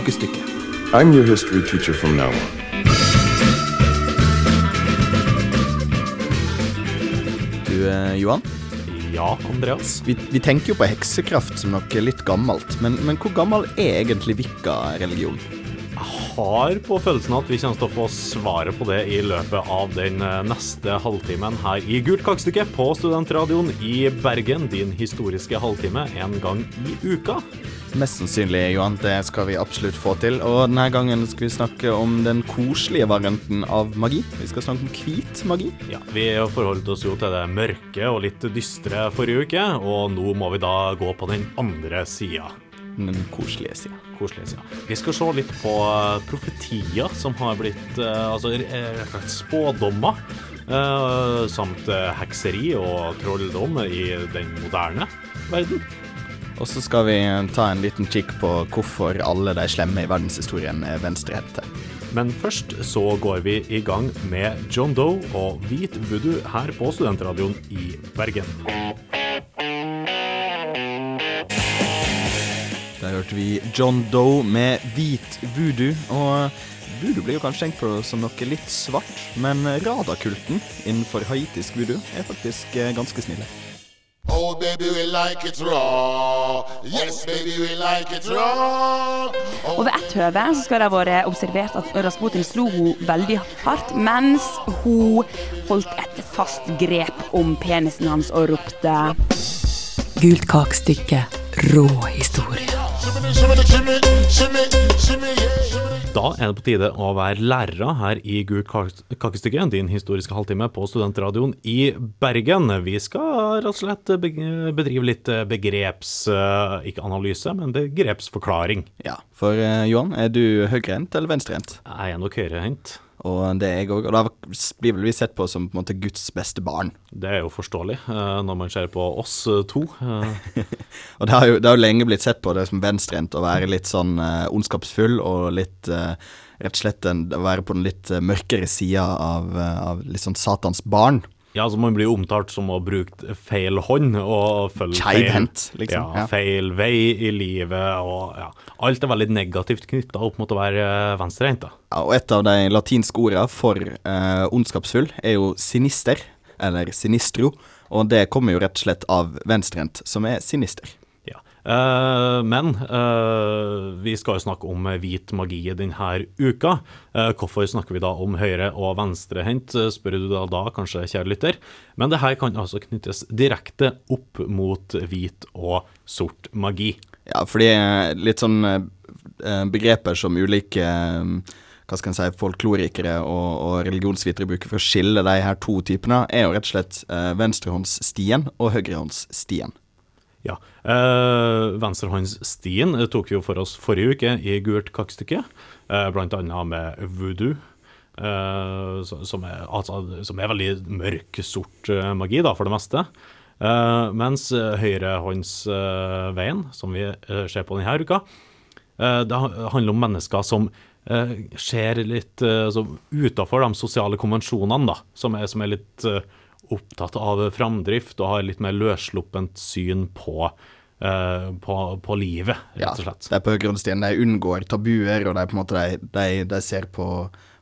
Kakestykke. I'm your history teacher from now on. Du, eh, Johan? Ja, Andreas. Vi, vi tenker jo på heksekraft som noe litt gammelt, men, men hvor gammel er egentlig wicca-religion? Har på følelsen at vi kommer til å få svaret på det i løpet av den eh, neste halvtimen her i Gult kakestykke på Studentradioen i Bergen. Din historiske halvtime en gang i uka. Mest sannsynlig, Johan. Det skal vi absolutt få til. Og denne gangen skal vi snakke om den koselige varianten av magi. Vi skal snakke om hvit magi. Ja, Vi forholdt oss jo til det mørke og litt dystre forrige uke, og nå må vi da gå på den andre sida. Den koselige sida. Koselige sida. Vi skal se litt på eh, profetier som har blitt eh, Altså eh, spådommer. samt hekseri og trolldom i den moderne verden. Og så skal vi ta en liten kikk på hvorfor alle de slemme i verdenshistorien er venstrehendte. Men først så går vi i gang med John Doe og Hvit voodoo her på Studentradioen i Bergen. Hørte vi John Doe med hvit voodoo. Og voodoo blir jo kanskje tenkt på som noe litt svart, men Rada-kulten innenfor haitisk voodoo er faktisk eh, ganske snille. Oh, baby, we like it raw. Yes, baby, we like it raw. Oh, Og ved ett høve så skal det ha vært observert at Rasputin slo henne veldig hardt, mens hun holdt et fast grep om penisen hans og ropte Gult kakestykke. Rå historie. Da er det på tide å være lærere her i Gult kake- kakestykke, din historiske halvtime på Studentradioen i Bergen. Vi skal rett og slett bedrive litt begreps... eh, Ikke analyse, men begrepsforklaring. Ja, for eh, Johan, er du høyrehendt eller venstrehendt? Jeg er nok høyrehendt. Og det er jeg òg. Og da blir vel vi sett på som på en måte Guds beste barn. Det er jo forståelig eh, når man ser på oss eh, to. Og det har jo, det har jo lenge blitt sett på det som venstrehendt å være litt sånn eh, ondskapsfull og litt Rett og slett en, å være på den litt mørkere sida av, av litt sånn Satans barn. Ja, altså Man blir jo omtalt som å ha brukt feil hånd og følge feil, hent, liksom, ja, feil vei i livet. og ja, Alt er veldig negativt knytta opp mot å være eh, venstrehendt. Ja, og et av de latinske ordene for eh, ondskapsfull er jo sinister, eller sinistro. Og det kommer jo rett og slett av venstrehendt, som er sinister. Eh, men eh, vi skal jo snakke om hvit magi denne uka. Eh, hvorfor snakker vi da om høyre- og venstrehendt, eh, spør du da, da kanskje, kjære lytter. Men det her kan altså knyttes direkte opp mot hvit og sort magi. Ja, fordi litt sånn begreper som ulike hva skal en si, folklorikere og, og religionsvitere bruker for å skille de her to typene, er jo rett og slett eh, venstrehåndsstien og høyrehåndsstien. Ja. Eh, Venstrehåndsstien eh, tok vi jo for oss forrige uke i Gult kakestykke, eh, annet med voodoo. eh, som, er, altså, som er veldig mørk, sort eh, magi, da, for det meste. Eh, mens uh, høyrehåndsveien, som vi eh, ser på denne uka, eh, det handler om mennesker som ser litt uh, utafor de sosiale konvensjonene, da, som er, som er litt eh, opptatt av framdrift og har litt mer løssluppent syn på, eh, på, på livet, rett og slett. Ja, de på høyrehåndsstien de unngår tabuer, og de, på en måte, de, de, de ser på,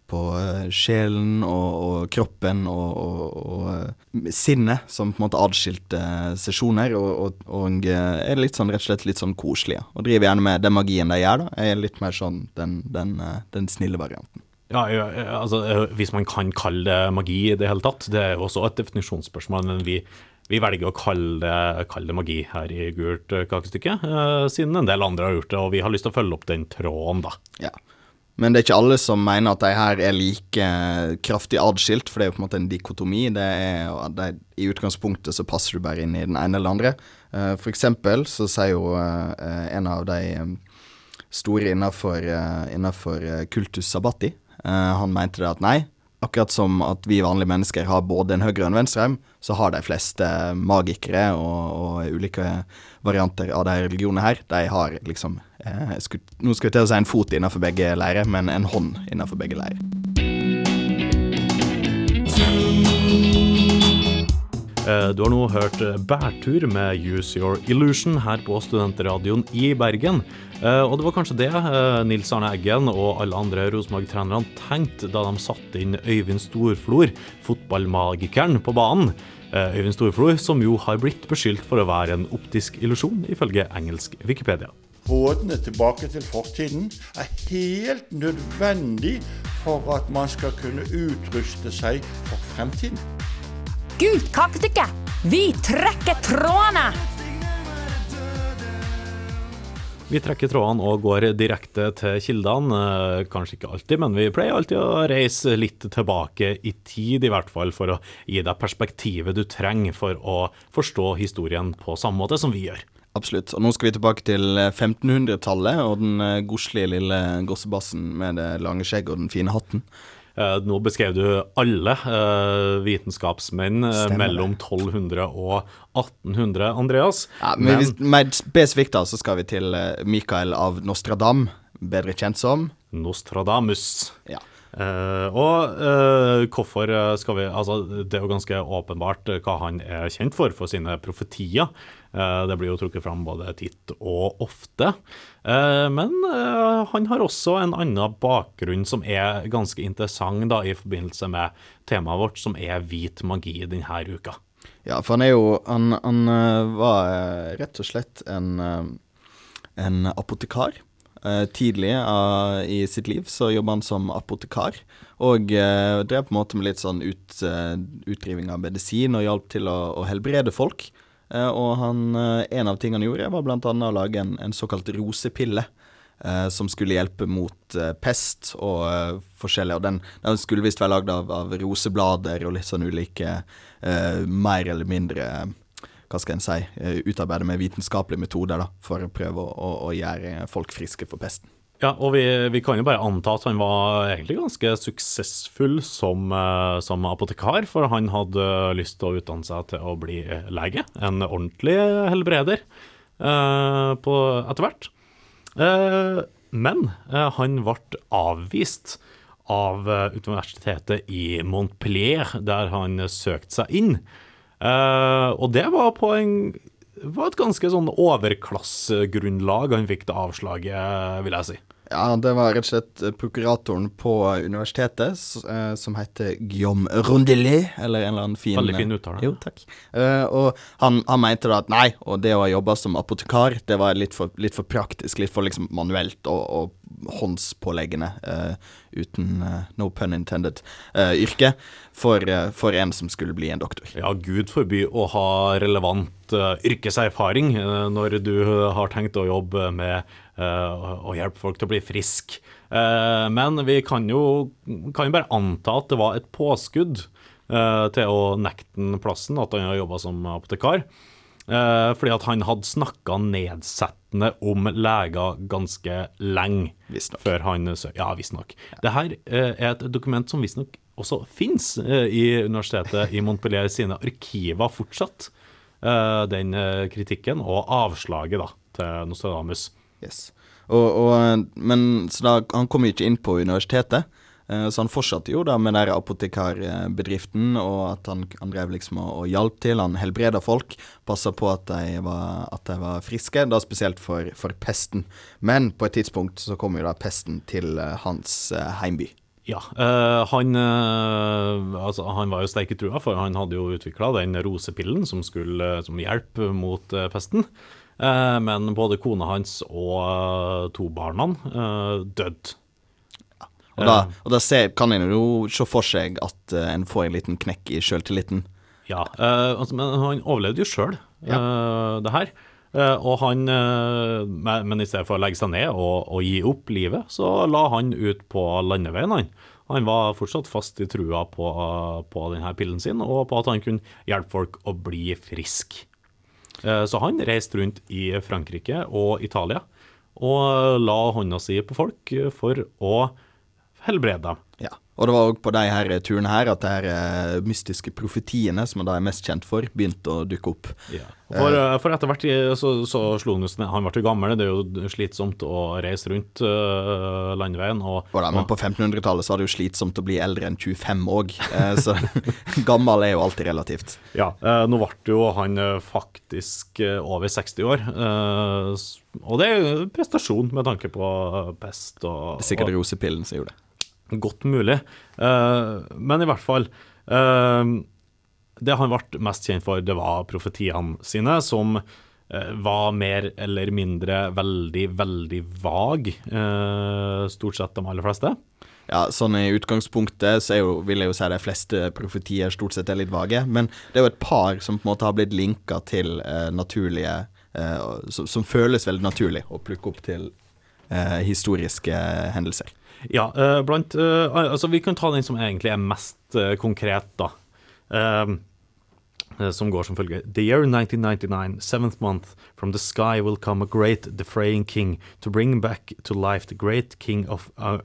på eh, sjelen og, og kroppen og, og, og eh, sinnet som på en måte adskilte sesjoner, og, er litt sånn, rett og slett litt sånn koselige. Og driver gjerne med den magien de gjør, da, er litt mer sånn den, den, den snille varianten. Ja, altså, eh, hvis man kan kalle det magi i det hele tatt, det er jo også et definisjonsspørsmål, men vi, vi velger å kalle det, kalle det magi her i Gult eh, kakestykke, eh, siden en del andre har gjort det, og vi har lyst til å følge opp den tråden, da. Ja. Men det er ikke alle som mener at de her er like kraftig adskilt, for det er jo på en måte en dikotomi. Det er, det er, I utgangspunktet så passer du bare inn i den ene eller andre. For eksempel så sier jo en av de store innafor, kultus sabati, eh, han mente det at nei, akkurat som at vi vanlige mennesker har både en høyre og en venstrearm, så har de fleste magikere og, og ulike varianter av de religionene her, de har liksom eh, skulle, Nå skal jeg til å si en fot innenfor begge leirer, men en hånd innenfor begge leirer. Eh, Du har nå hørt eh, Bærtur med Use Your Illusion her på Studentradioen i Bergen. Eh, Og det var kanskje det eh, Nils Arne Eggen og alle andre Rosenborg-trenerne tenkte da de satte inn Øyvind Storflor, fotballmagikeren, på banen. Eh, Øyvind Storflor, som jo har blitt beskyldt for å være en optisk illusjon, ifølge engelsk Wikipedia. Rådene tilbake til fortiden er helt nødvendig for at man skal kunne utruste seg for fremtiden. Gult kakestykke! Vi trekker trådene! Vi trekker trådene og går direkte til kildene. Eh, Kanskje ikke alltid, men vi pleier alltid å reise litt tilbake i tid, i hvert fall, for å gi deg perspektivet du trenger for å forstå historien på samme måte som vi gjør. Absolutt. Og nå skal vi tilbake til eh, 1500-tallet og den eh, godslige lille gossebassen med det lange skjegget og den fine hatten. Eh, Nå beskrev du alle eh, vitenskapsmenn eh, Stemmer mellom 1200 og 1800, Andreas. Ja, men hvis, mer spesifikt da, så skal vi til Mikael av Nostradam, bedre kjent som Nostradamus. ja. Eh, og uh, hvorfor eh, skal vi Altså, det er jo ganske åpenbart hva han er kjent for, for sine profetier. Uh, det blir jo trukket fram både titt og ofte. Men han har også en annen bakgrunn som er ganske interessant da, i forbindelse med temaet vårt, som er hvit magi denne uka. Ja, for han er jo Han, han var rett og slett en, en apotekar. Eh, tidlig eh, i sitt liv så jobba han som apotekar, og eh, drev på en måte med litt sånn ut, utdriving av medisin og hjalp til å, å helbrede folk. Og han, en av tingene han gjorde, var annet å lage en, en såkalt rosepille. som skulle hjelpe mot pest og forskjellige forskjellig. Og den, den skulle visst være lagd av, av roseblader og litt sånn ulike mer eller mindre hva skal en si, eh, utarbeide med vitenskapelige metoder da, for å prøve å, å, gjøre folk friske for pesten. Ja, og vi, vi kan jo bare anta at han var egentlig ganske suksessfull som, eh, som apotekar, for han hadde lyst til å utdanne seg til å bli lege, en ordentlig helbreder, eh, etter hvert. Eh, men eh, han ble avvist av eh, universitetet i Montpellier, der han søkte seg inn. Eh, og det var på en var et ganske sånn overklassegrunnlag han fikk det avslaget, vil jeg si. Ja, det var rett og slett eh, prokuratoren på universitetet, s- eh, som heter Guillaume Rondelet, eller en eller annen fin Veldig fin uttale. Jo, takk. Eh, og han, han mente da at nei, og det å ha jobba som apotekar, det var litt for, litt for praktisk, litt for liksom manuelt og, og håndspåleggende, eh, uten eh, no pun intended, eh, yrke, for, eh, for en som skulle bli en doktor. Ja, gud forby å ha relevant eh, yrkeserfaring eh, når du har tenkt å jobbe med eh, å hjelpe folk til å bli frisk. Eh, men vi kan jo, kan jo bare anta at det var et påskudd eh, til å nekte den plassen, at han har jobba som apotekar. Fordi at han hadde snakka nedsettende om leger ganske lenge. Visstnok. Før han Ja, visstnok. Det her er et dokument som visstnok også fins i universitetet i Montpellier sine arkiver fortsatt. Den kritikken og avslaget da til Nostradamus. Yes. Og, og, men så da, han kom jo ikke inn på universitetet, eh, så han fortsatte jo da med den apotekarbedriften, og at han, han drev liksom og, og hjalp til. Han helbreda folk, passa på at de, var, at de var friske, da spesielt for, for pesten. Men på et tidspunkt så kom jo da pesten til eh, hans eh, heimby. Ja, øh, han, øh, altså, han var jo sterk i trua, for han hadde jo utvikla den rosepillen som skulle som hjelp mot pesten. Eh, men både kona hans og eh, to barna uh, døde. Og da, og da ser, kan en jo se for seg at eh, en får en liten knekk i sjøltilliten. Ja, eh, altså, men han overlevde jo sjøl det her. Eh, og han, eh, men, men i stedet for å legge seg ned og, og gi opp livet, så la han ut på landeveien. Han Han var fortsatt fast i trua på, på denne pillen sin, og på at han kunne hjelpe folk å bli frisk. Eh, Så han reiste rundt i Frankrike og Italia og la hånda si på folk for å helbrede dem. Ja. Og det var òg på de her turene her at de her eh, mystiske profetiene, som da er mest kjent for, begynte å dukke opp. For, eh, for etter hvert så, så slo han ned. Han ble jo gammel, det er jo slitsomt å reise rundt uh, landeveien. Og, Og da, men på 1500-tallet så var det jo slitsomt å bli eldre enn 25 òg, så gammel er jo alltid relativt. Ja, eh, nå ble jo han eh, faktisk eh, over 60 år, eh, og det er jo prestasjon med tanke på eh, pest og, Det er sikkert rosepillen som gjorde det. Godt mulig. Eh, men i hvert fall eh, Det han ble mest kjent for, det var profetiene sine, som eh, var mer eller mindre veldig, veldig vag, stort sett de aller fleste. Ja, sånn i utgangspunktet så jo, vil jeg jo si at de fleste profetier stort sett er litt vage, men det er jo et par som på en måte har blitt linka til eh, naturlige eh, som, som føles veldig naturlig å plukke opp til eh, historiske hendelser. Ja, eh, blant eh, Altså, vi kan ta den som egentlig er mest eh, konkret, da. Eh, eh, som går som følger The year 1999, seventh month, from the sky will come a great defraying king to bring back to life the great king of uh,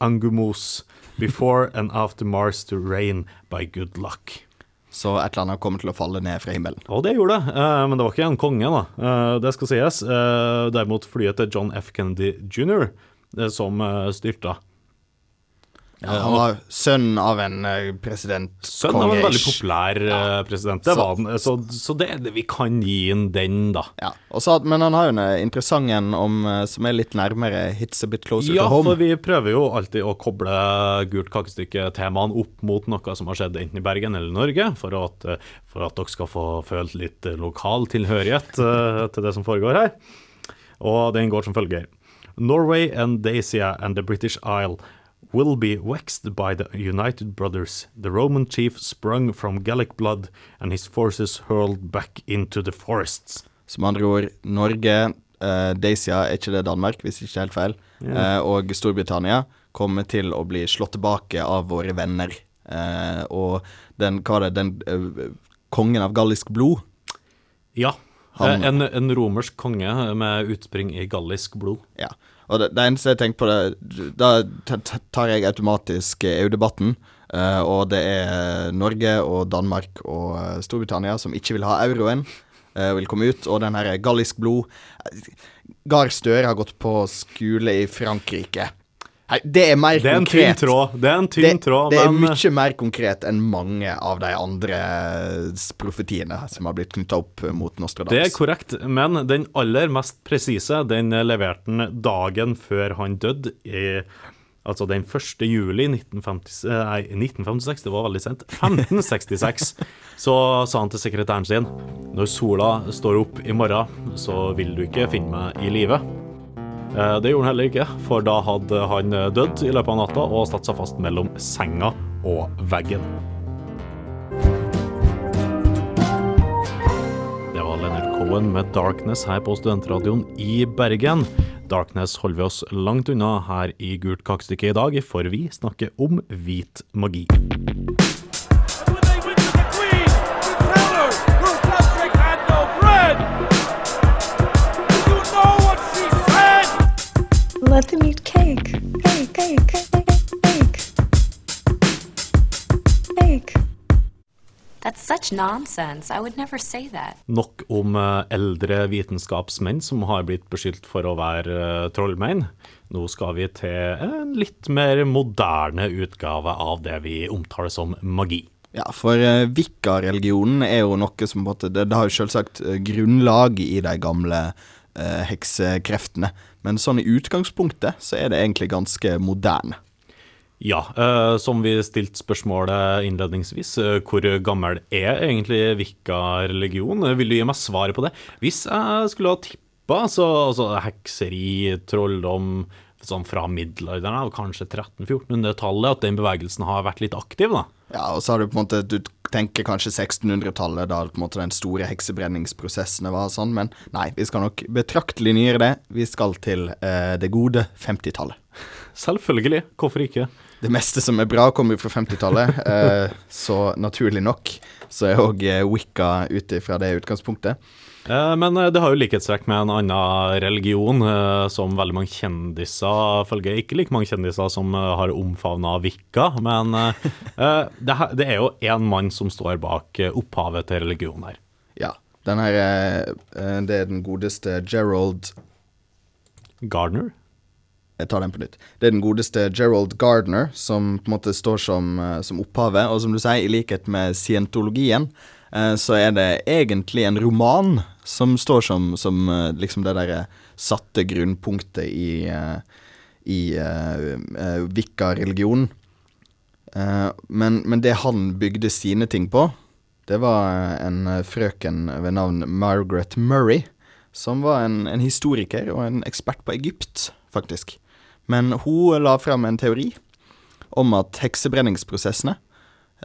Angumos, before and after Mars to reign by good luck. Så et eller annet kommer til å falle ned fra himmelen. Og det gjorde det, men det var ikke en konge, da. Det skal sies. Derimot flyet til John F. Kennedy jr., som eh, styrta. Ja, han var sønn av en eh, president. Sønn av en veldig populær ja. president. Det var han. Så, så det, det, vi kan gi han den, da. Ja, Også, men han har jo en eh, interessant en eh, som er litt nærmere hits a bit closer Ja, to home. for vi prøver jo alltid å koble gult kakestykke-temaene opp mot noe som har skjedd enten i Bergen eller Norge, for at, eh, for at dere skal få følt litt eh, lokal tilhørighet eh, til det som foregår her. Og den går som følger. Norway and Dacia and the British Isle will be waxed by the United Brothers. The Roman chief sprung from Gallic blood, and his forces hurled back into the forests. Som andre ord, Norge, uh, Dacia, er ikke det Danmark, hvis ikke helt feil, eh, og Storbritannia kommer til å bli slått tilbake av våre venner. Eh, og den, hva er det, den eh, kongen av gallisk blod, Ja. Han- eh, En, en romersk konge med utspring i gallisk blod. Ja. Og det, det eneste jeg tenker på det Da tar jeg automatisk EU-debatten. Uh, og det er Norge og Danmark og eh, Storbritannia som ikke vil ha euroen. Uh, vil komme ut. Og den her gallisk blod Gahr Støre har gått på skole i Frankrike. Hei, det er mer Det er en tynn tråd, det er en tynn det, tråd, det er mye mer konkret enn mange av de andre profetiene som har blitt knytta opp mot Nostradamus. Det er korrekt, men den aller mest presise, den leverte han dagen før han døde, i, altså den 1. juli 1950, nei, 1956, det var veldig sent, 1566, så sa han til sekretæren sin, når sola står opp i morgen, så vil du ikke finne meg i live. Eh, Det gjorde han heller ikke, for da hadde han dødd i løpet av natta og satt seg fast mellom senga og veggen. Det var Leonard Cohen med 'Darkness' her på Studentradioen i Bergen. Darkness holder vi oss langt unna her i Gult kakestykke i dag, for vi snakker om hvit magi. Such nonsense. I would never say that. Nok om eh, eldre vitenskapsmenn som har blitt beskyldt for å være eh, trollmenn. Nå skal vi til en litt mer moderne utgave av det vi omtaler som magi. Ja, for vikarreligionen er jo noe som på en måte Det, det har jo selvsagt eh, grunnlag i de gamle eh, heksekreftene, men sånn i utgangspunktet så er det egentlig ganske moderne. Ja, eh, som vi stilte spørsmålet innledningsvis, eh, hvor gammel er egentlig Wicca-religion? Vil du gi meg svaret på det? Hvis jeg skulle ha tippa, så altså, hekseri, trolldom sånn fra middelalderen, kanskje 1300-1400-tallet, at den bevegelsen har vært litt aktiv, da. Ja, og så har du på en måte Du tenker kanskje 1600-tallet, da på en måte den store heksebrenningsprosessene var sånn, men nei, vi skal nok betraktelig nyere det. Vi skal til eh, det gode 50-tallet. Selvfølgelig, hvorfor ikke? Det meste som er bra, kommer jo fra 50-tallet, eh, så naturlig nok så er òg Wicca ut ifra det utgangspunktet. Eh, Men eh, det har jo likhetstrekk med en annen religion eh, som veldig mange kjendiser følger. Ikke like mange kjendiser som eh, har omfavna Wicca, men eh, eh, det, her- det er jo én mann som står bak eh, opphavet til religionen her. Ja. Den her, eh, eh, det er den godeste Gerald Gardner? Jeg tar den på nytt. Det er den godeste Gerald Gardner som på en måte står som, eh, som opphavet. Og som du sier, i likhet med scientologien, eh, så er det egentlig en roman som står som, som eh, liksom det derre satte grunnpunktet i, i uh, Wicca-religionen. Eh, men, men det han bygde sine ting på, det var en frøken ved navn Margaret Murray, som var en, en historiker og en ekspert på Egypt, faktisk. Men hun la fram en teori om at heksebrenningsprosessene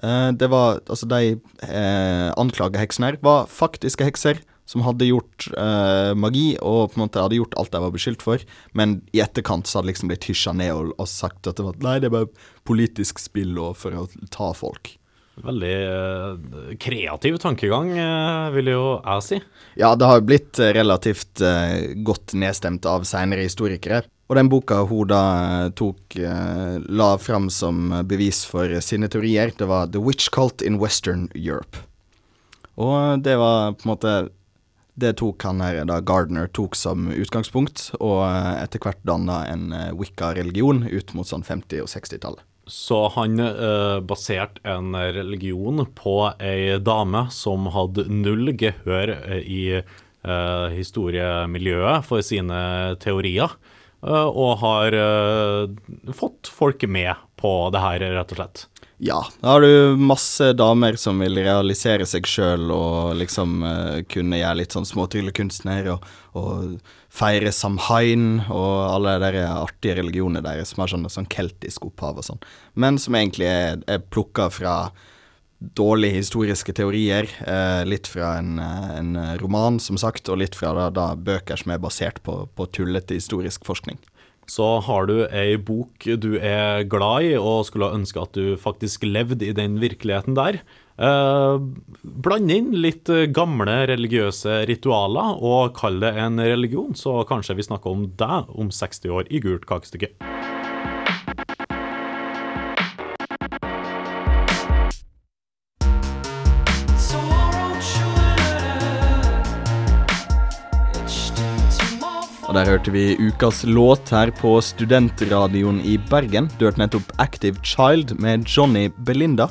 eh, Det var Altså, de eh, anklaga heksene her var faktiske hekser som hadde gjort eh, magi og på en måte hadde gjort alt de var beskyldt for, men i etterkant så hadde liksom blitt hysja ned og, og sagt at det var Nei, det er bare politisk spill og for å ta folk. Veldig eh, kreativ tankegang, eh, vil jo jeg si. Ja, det har blitt eh, relativt eh, godt nedstemt av seinere historikere. Og den boka hun da eh, tok eh, la fram som bevis for sine teorier, det var The Witch Cult in Western Europe. Og det var på en måte Det tok han her, da Gardner tok som utgangspunkt, og eh, etter hvert danna en eh, wicca-religion ut mot sånn 50- og 60-tallet. Så han eh, baserte en religion på ei dame som hadde null gehør eh, i eh, historiemiljøet for sine teorier, eh, og har eh, fått folk med på det her, rett og slett. Ja, da har du masse damer som vil realisere seg sjøl og liksom uh, kunne gjøre litt sånn småtryllekunstner og, og feire Samhain og alle de artige religionene deres som har sånn, sånn keltisk opphav og sånn, men som egentlig er, er plukka fra dårlige historiske teorier, eh, litt fra en, eh, en roman, som sagt, og litt fra da, da bøker som er basert på, på tullete historisk forskning. Så har du ei bok du er glad i og skulle ønske at du faktisk levde i den virkeligheten der. Eh, bland inn litt gamle religiøse ritualer og kall det en religion, så kanskje vi snakker om deg om 60 år i gult kakestykke. Og der hørte vi ukas låt her på Studentradioen i Bergen. Du hørte nettopp Active Child med Johnny Belinda,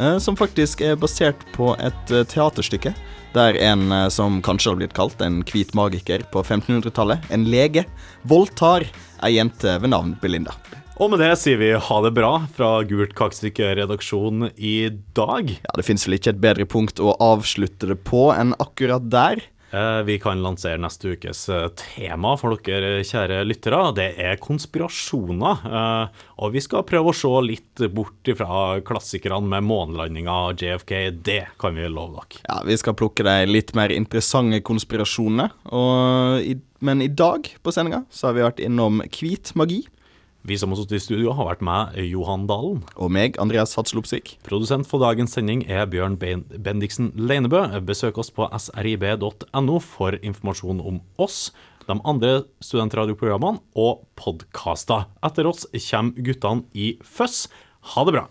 eh, som faktisk er basert på et eh, teaterstykke. Der en eh, som kanskje har blitt kalt en hvit magiker på 1500-tallet, en lege, voldtar ei jente ved navn Belinda. Og med det sier vi ha det bra fra Gult kakestykke-redaksjonen i dag. Ja, Det fins vel ikke et bedre punkt å avslutte det på enn akkurat der. Eh, Vi kan lansere neste ukes eh, tema for dere kjære lyttere. Det er konspirasjoner. Eh, Og vi skal prøve å se litt bort fra klassikerne med månelandinga og JFK. Det kan vi love dere. Ja, Vi skal plukke de litt mer interessante konspirasjonene. Men i dag på sendinga så har vi vært innom hvit magi. Vi som har sittet i studio, har vært med Johan Dalen. Og meg, Andreas Hatslopsvik. Produsent for dagens sending er Bjørn Bendiksen Leinebø. Besøk oss på srib.no for informasjon om oss, de andre studentradioprogrammene og podkaster. Etter oss kommer guttene i Føss. Ha det bra.